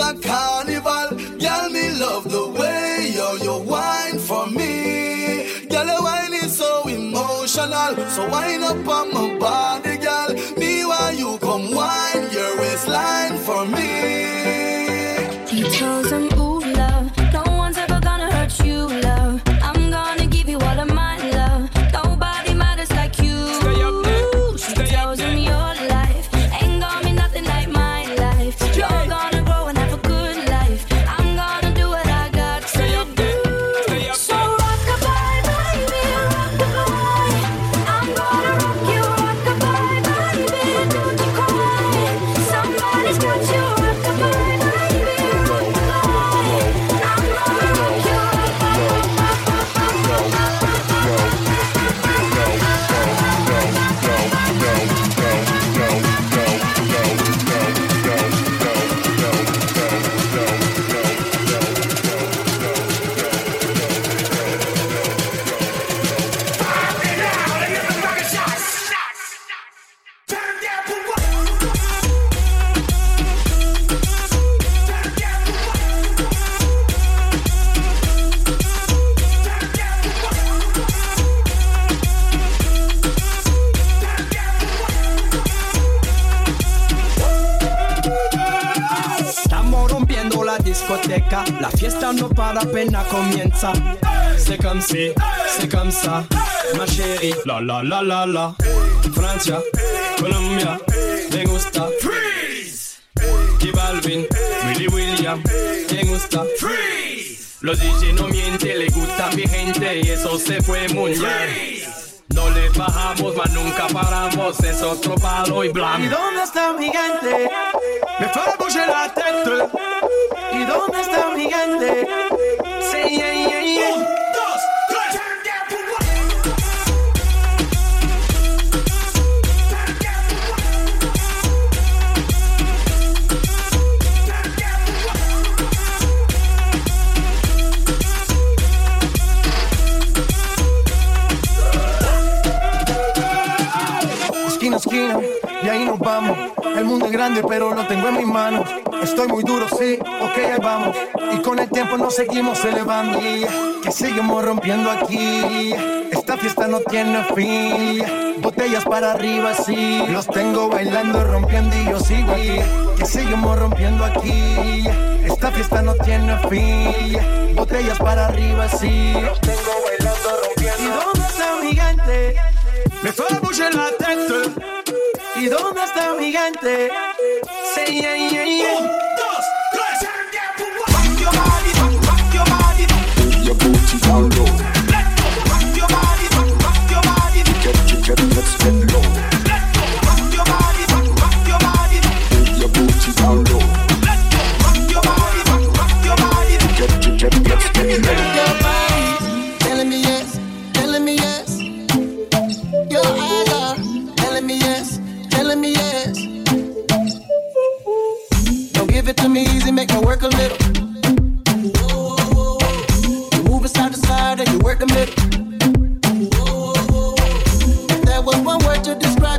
a carnival. Girl, me love the way you you wine for me. Girl, your wine is so emotional. So wine up on my body, La la la la la. Francia, Colombia, me gusta. Freeze. J Balvin, Willy William, me gusta. Freeze. Los DJ no mienten, le gusta a mi gente y eso se fue mundial. No le bajamos, mas nunca paramos, es otro palo y blanco. ¿Y dónde está mi gente? Me fue a bouger la tête. ¿Y dónde está mi gente? Sí, yeah, yeah, yeah. Y ahí nos vamos. El mundo es grande, pero lo tengo en mis manos. Estoy muy duro, sí, ok, ahí vamos. Y con el tiempo nos seguimos elevando. Que seguimos rompiendo aquí. Esta fiesta no tiene fin. Botellas para arriba, sí. Los tengo bailando, rompiendo y yo sigo aquí. Que seguimos rompiendo aquí. Esta fiesta no tiene fin. Botellas para arriba, sí. Los tengo bailando, rompiendo. ¿Y dónde está mi gente? Me fue a la tête. ¿Y dónde está mi gente? Sí, yeah, yeah, yeah. Rock your body, rock, rock your body. Your booty down low.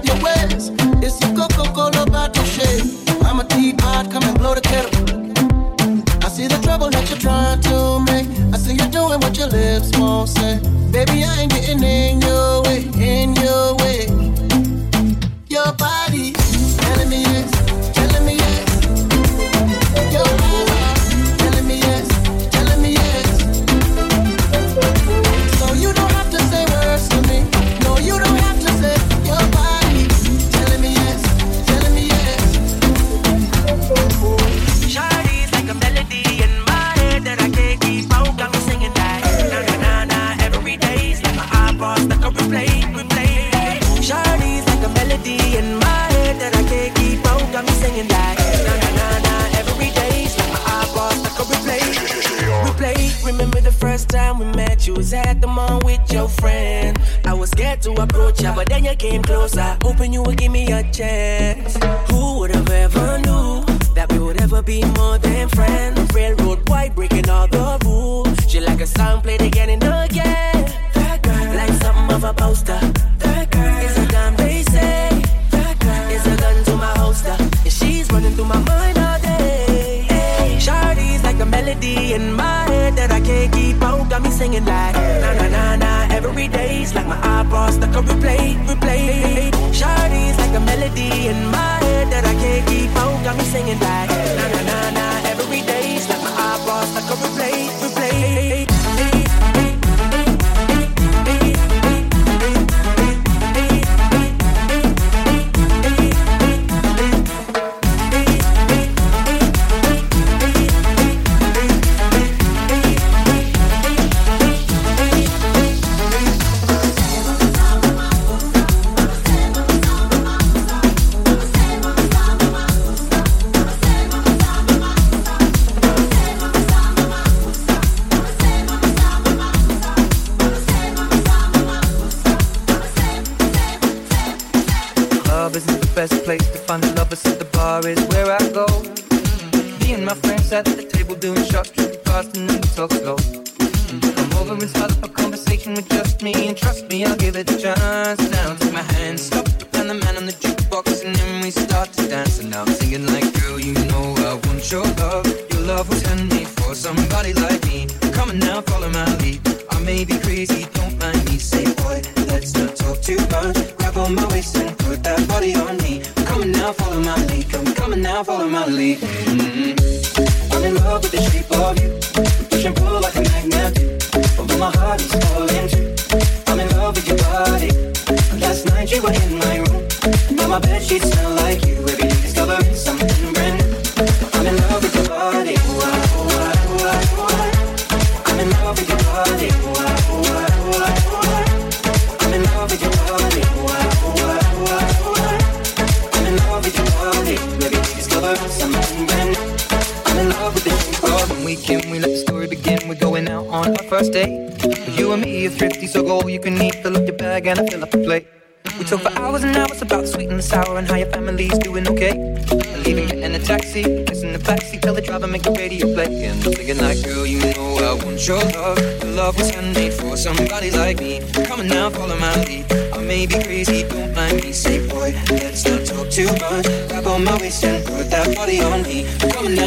Describe your ways, it's a Coca-Cola bottle shape. I'm a teapot, come and blow the kettle. I see the trouble that you're trying to make. I see you doing what your lips won't say. Baby, I ain't getting in your way, in your way.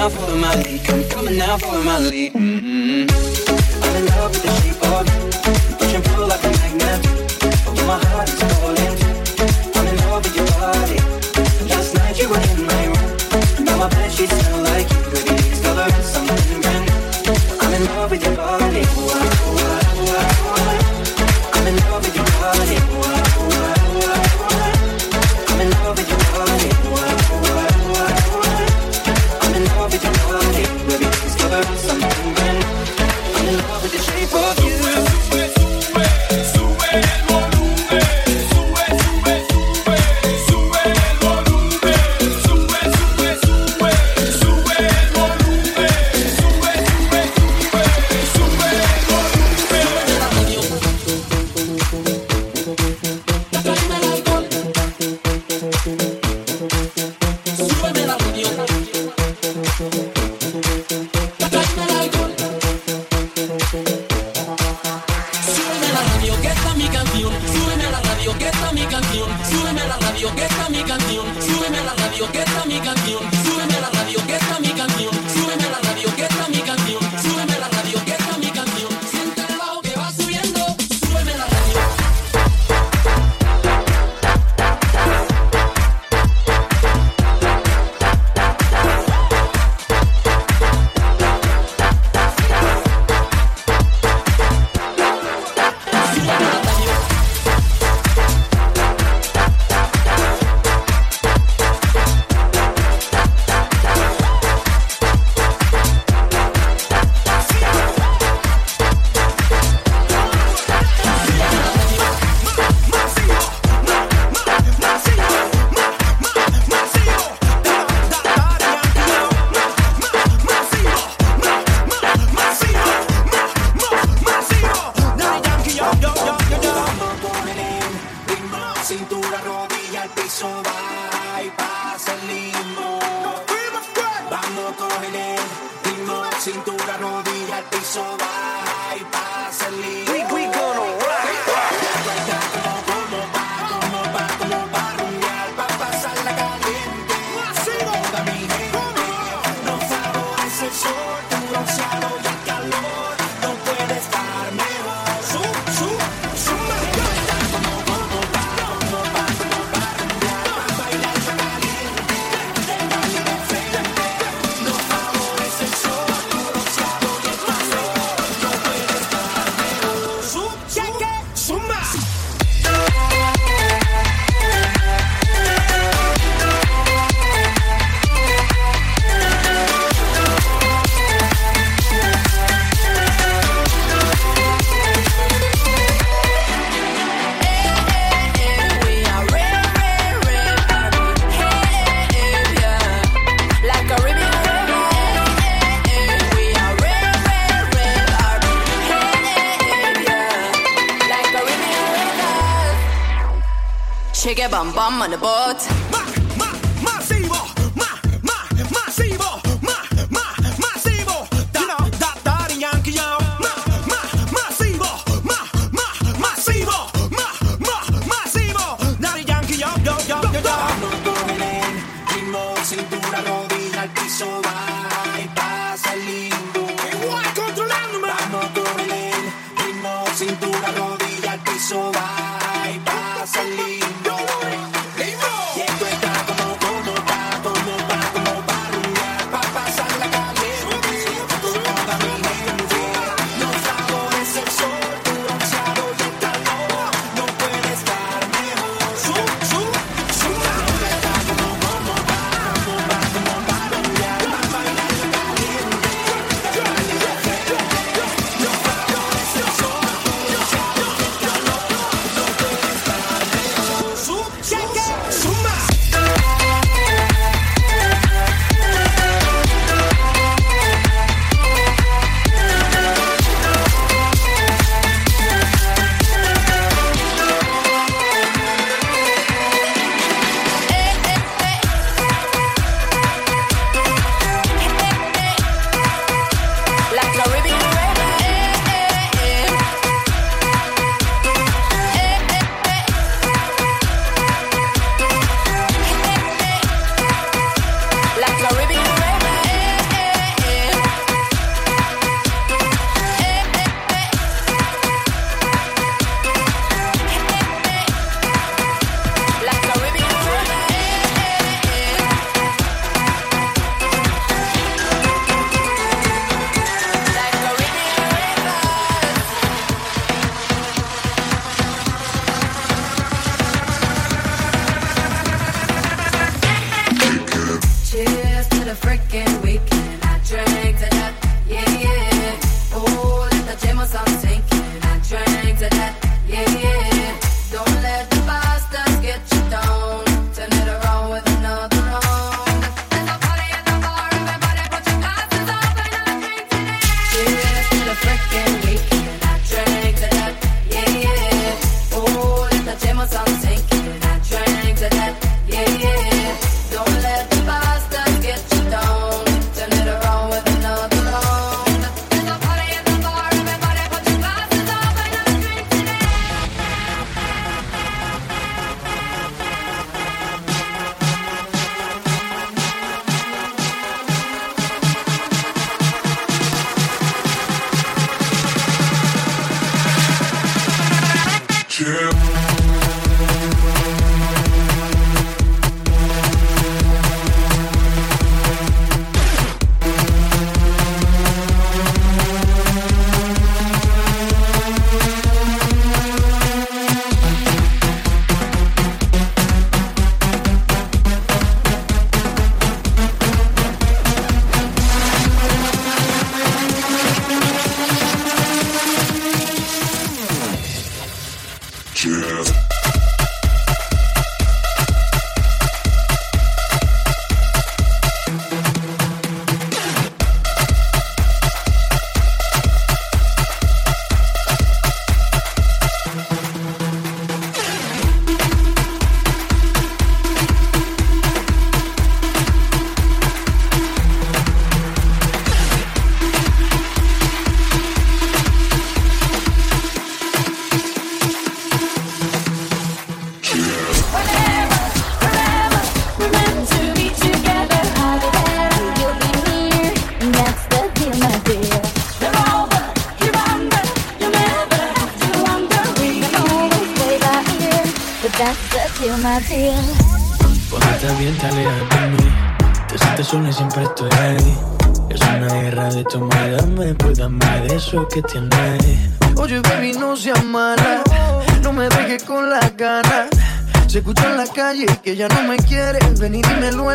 now for my lead. Come coming now for my lead. Mm-hmm.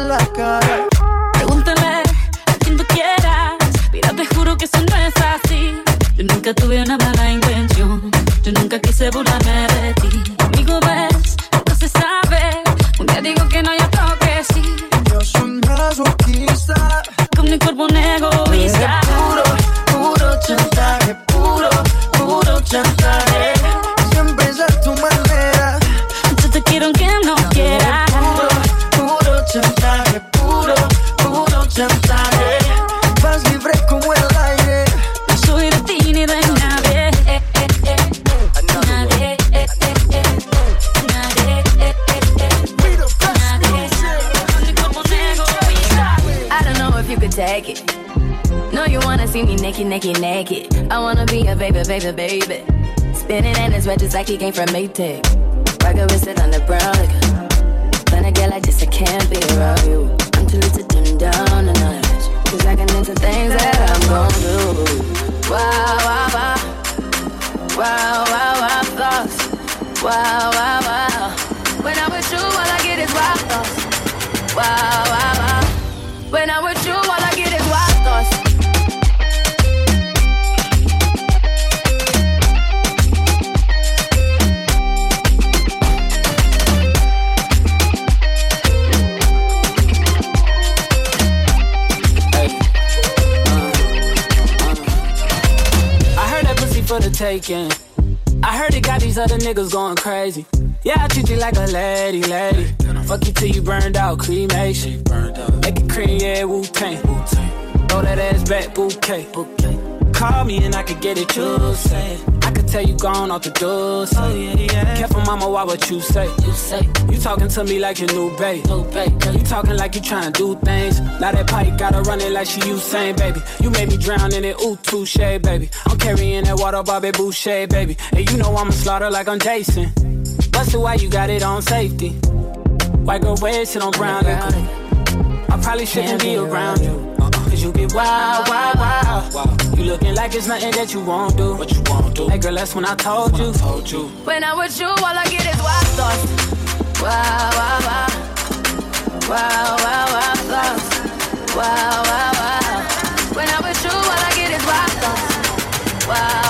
la. Pregúntame a quien tú quieras. Mira, te juro que eso no es así. Yo nunca tuve una mala intención. Yo nunca quise burlarme de baby, baby. Spinning in his red just like he came from Maytag. Rocket with it on the brown taking. I heard it got these other niggas going crazy. Yeah, I treat you like a lady, lady. Fuck you till you burned out, cremation. Make it cream, yeah, Wu Tang. Throw that ass back, bouquet. Call me and I could get it, you say. Tell you gone off the door. Say. Oh, yeah, yeah. Careful, mama, why what you say? You say you talking to me like your new babe. New babe. You talking like you trying to do things. Now that pipe gotta run it like she Usain, baby. You made me drown in it, ooh, touche, baby. I'm carrying that water, Bobby Boucher, baby. And you know I'ma slaughter like I'm Jason. Busted why you got it on safety. White girl red shit on brown liquor. I probably shouldn't be around you. Cause you get wild, wild, wild. You looking like it's nothing that you won't do. What you won't do. Hey girl, that's when I told you. Told you. When I'm with you, all I get is wild thoughts. Wow, wow, wow. Wow, wow, wow, thoughts. Wow, wow, wow. When I'm with you, all I get is wild thoughts. Wow, wow, wow.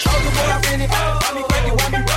Soldier boy, I feel it. Why me crack it? Why me?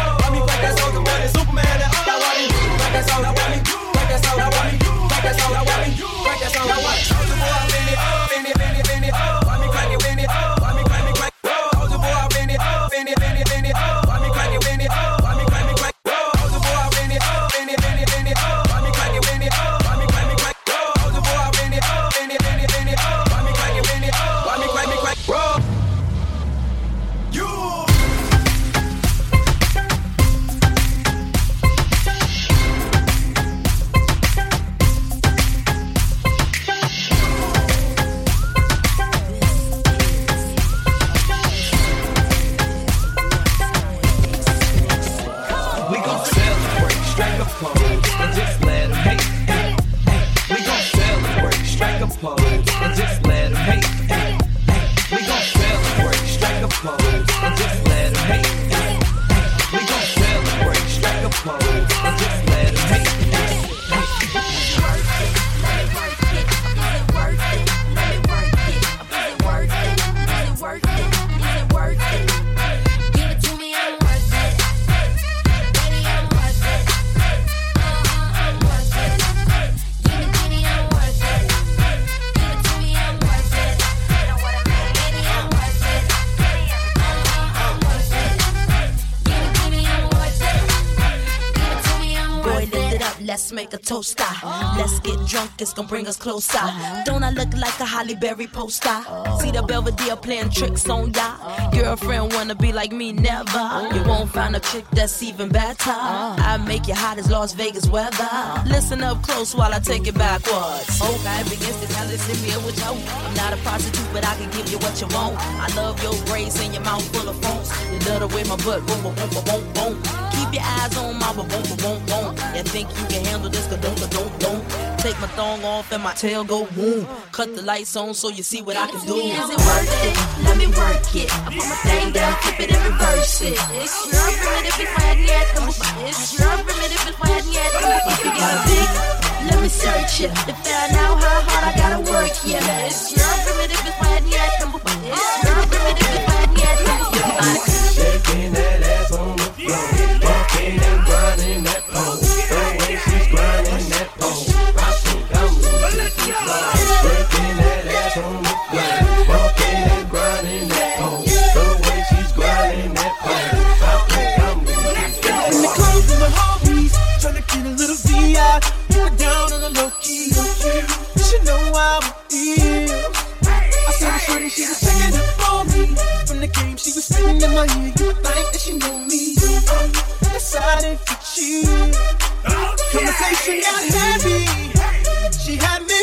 Let's make a toast. ah. Let's get drunk, it's gonna bring us closer. Don't I look like a Halle Berry poster? See the Belvedere playing tricks on ya. Girlfriend wanna be like me, never. You won't find a chick that's even better. I make you hot as Las Vegas weather. Listen up close while I take it backwards. Okay, begins to tell us me what you I'm not a prostitute, but I can give you what you want. I love your braids and your mouth full of phones. You love the way my butt boom, boom, boom, boom, boom. Keep your eyes on my boom, boom, boom, boom. You think you can handle this? Ka don't, don't, don't. Take my thong off and my tail go boom. Cut the lights on so you see what I can do. Is it worth it? Let me work it. I put my thing down, flip it and reverse it. It's your primitive if I hadn't yet. It's your primitive if I hadn't yet. If you got a big, let me search it. To find out how hard I gotta work, yeah. It's your primitive if I hadn't yet. It's your primitive if I hadn't yet. Shaking that ass on the floor, walking and grinding that pole. The way she's grinding that pole, I. In the clothes and the hobbies, trying get a little VI. Down on the low key. You should know how I feel. I saw the shorty, she was checking up on me. From the game, she was spinning in my ear. You think that she knew me. Uh, decided to cheat. Conversation got heavy. She had me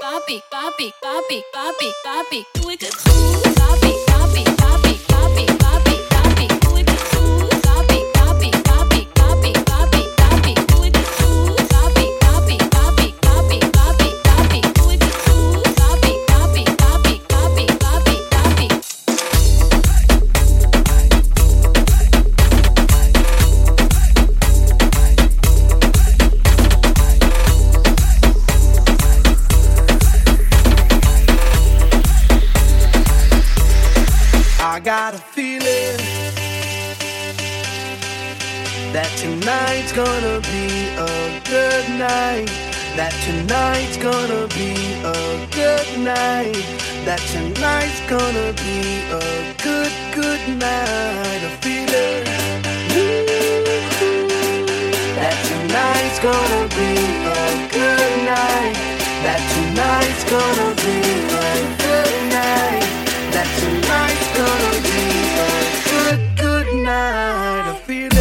Bobby, Bobby, Bobby, Bobby, papi. Doe ik het? Papi, got a feeling that tonight's gonna be a good night. That tonight's gonna be a good night. That tonight's gonna be a good, good night. A feeling that tonight's gonna be a good night. That tonight's gonna be a tonight's gonna be a good, good night. A feeling.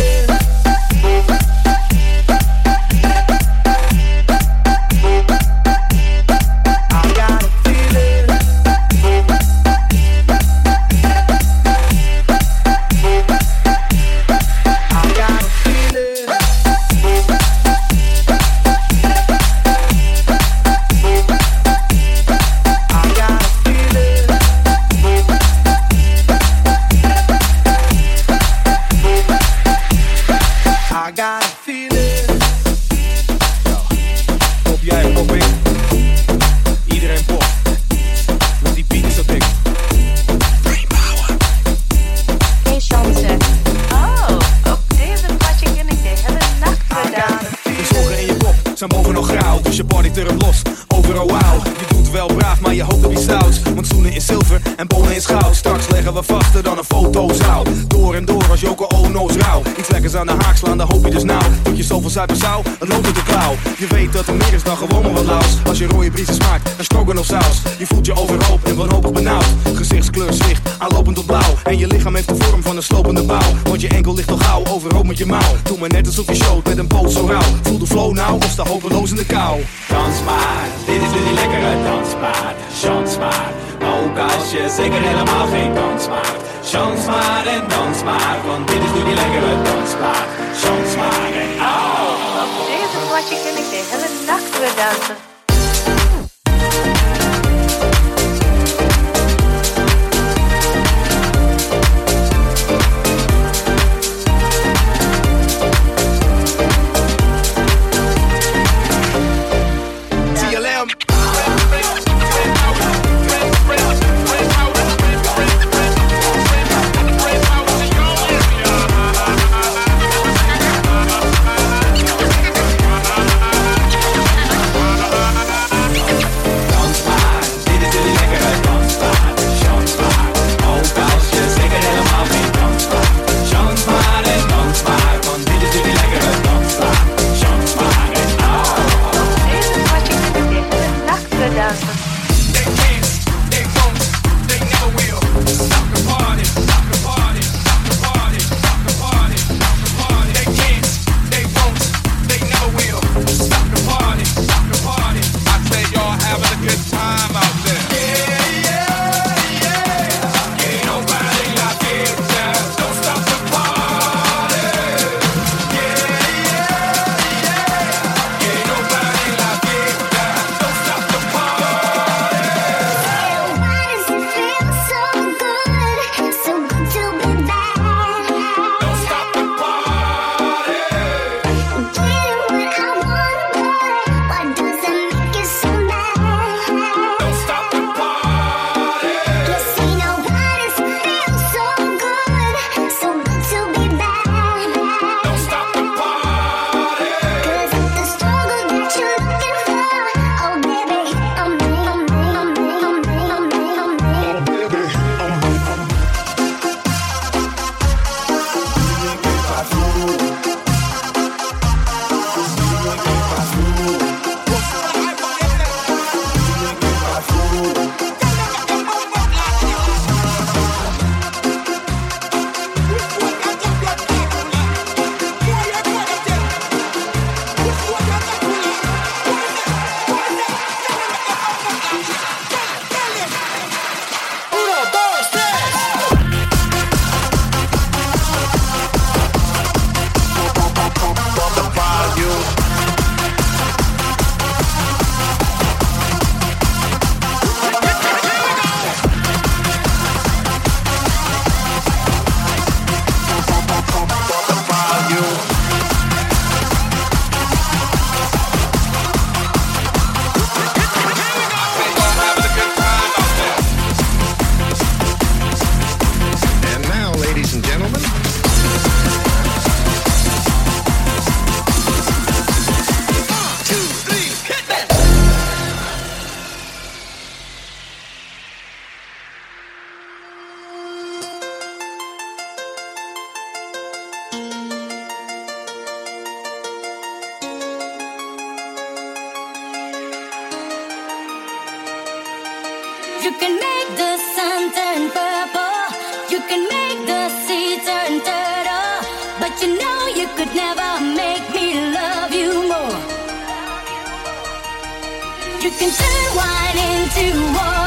Body turn los. Overal wauw. Je doet wel braaf, maar je hoopt op iets stouts. Want zoenen is zilver en bonen is goud. Straks leggen we vaster dan een fotozaal. En door als Joko Ono's rauw. Iets lekkers aan de haak slaan, dan hoop je dus nou. Tot je zoveel zuipen zou, het loopt uit de klauw. Je weet dat er meer is dan gewoon maar wat laus. Als je rode briesen smaakt, dan stroken of saus. Je voelt je overhoop en wanhopig benauwd. Gezichtskleur zwicht, aanlopend tot blauw. En je lichaam heeft de vorm van een slopende bouw. Want je enkel ligt al gauw, overhoop met je mouw. Doe maar net alsof je showt met een poot zo rauw. Voel de flow nou of sta hopeloos in de kou. Dans maar, dit is nu die lekkere dansmaat. Chans maar, ook als je zeker helemaal geen dans maakt. Chans maar en dans maar, want dit is nu die lekkere dansmaat. Chans maar en au. Op deze plaatje ken ik de hele nacht weer dansen. You can make the sun turn purple, you can make the sea turn turtle, but you know you could never make me love you more. You can turn wine into water,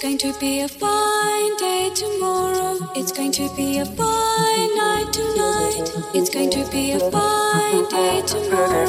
going to be a fine day tomorrow. It's going to be a fine night tonight. It's going to be a fine day tomorrow.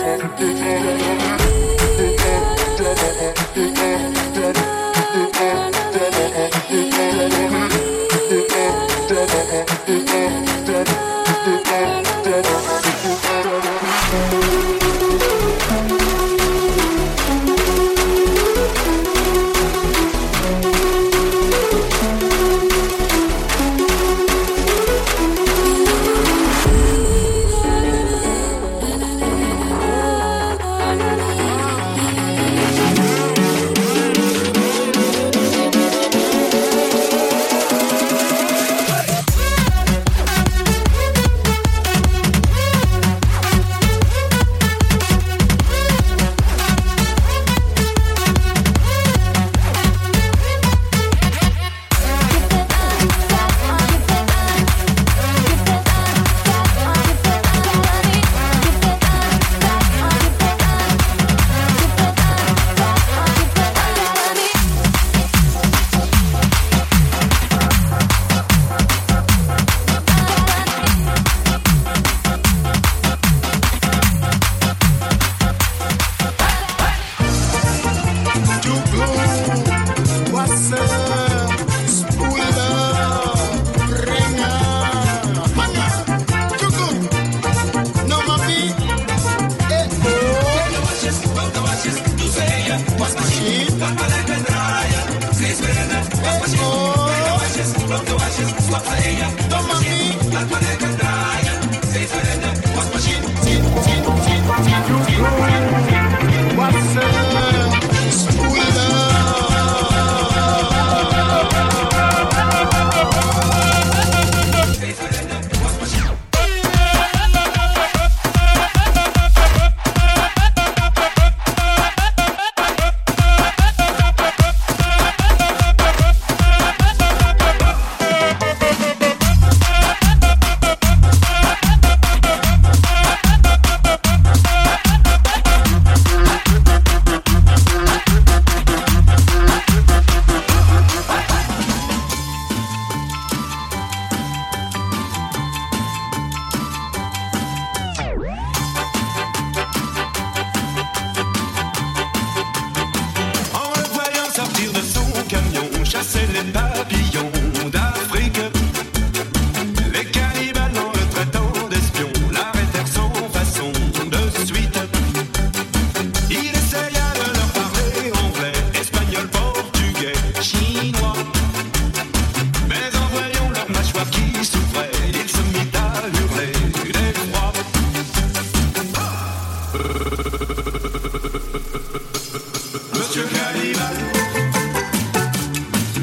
Monsieur Cannibal,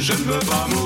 je ne veux pas mourir.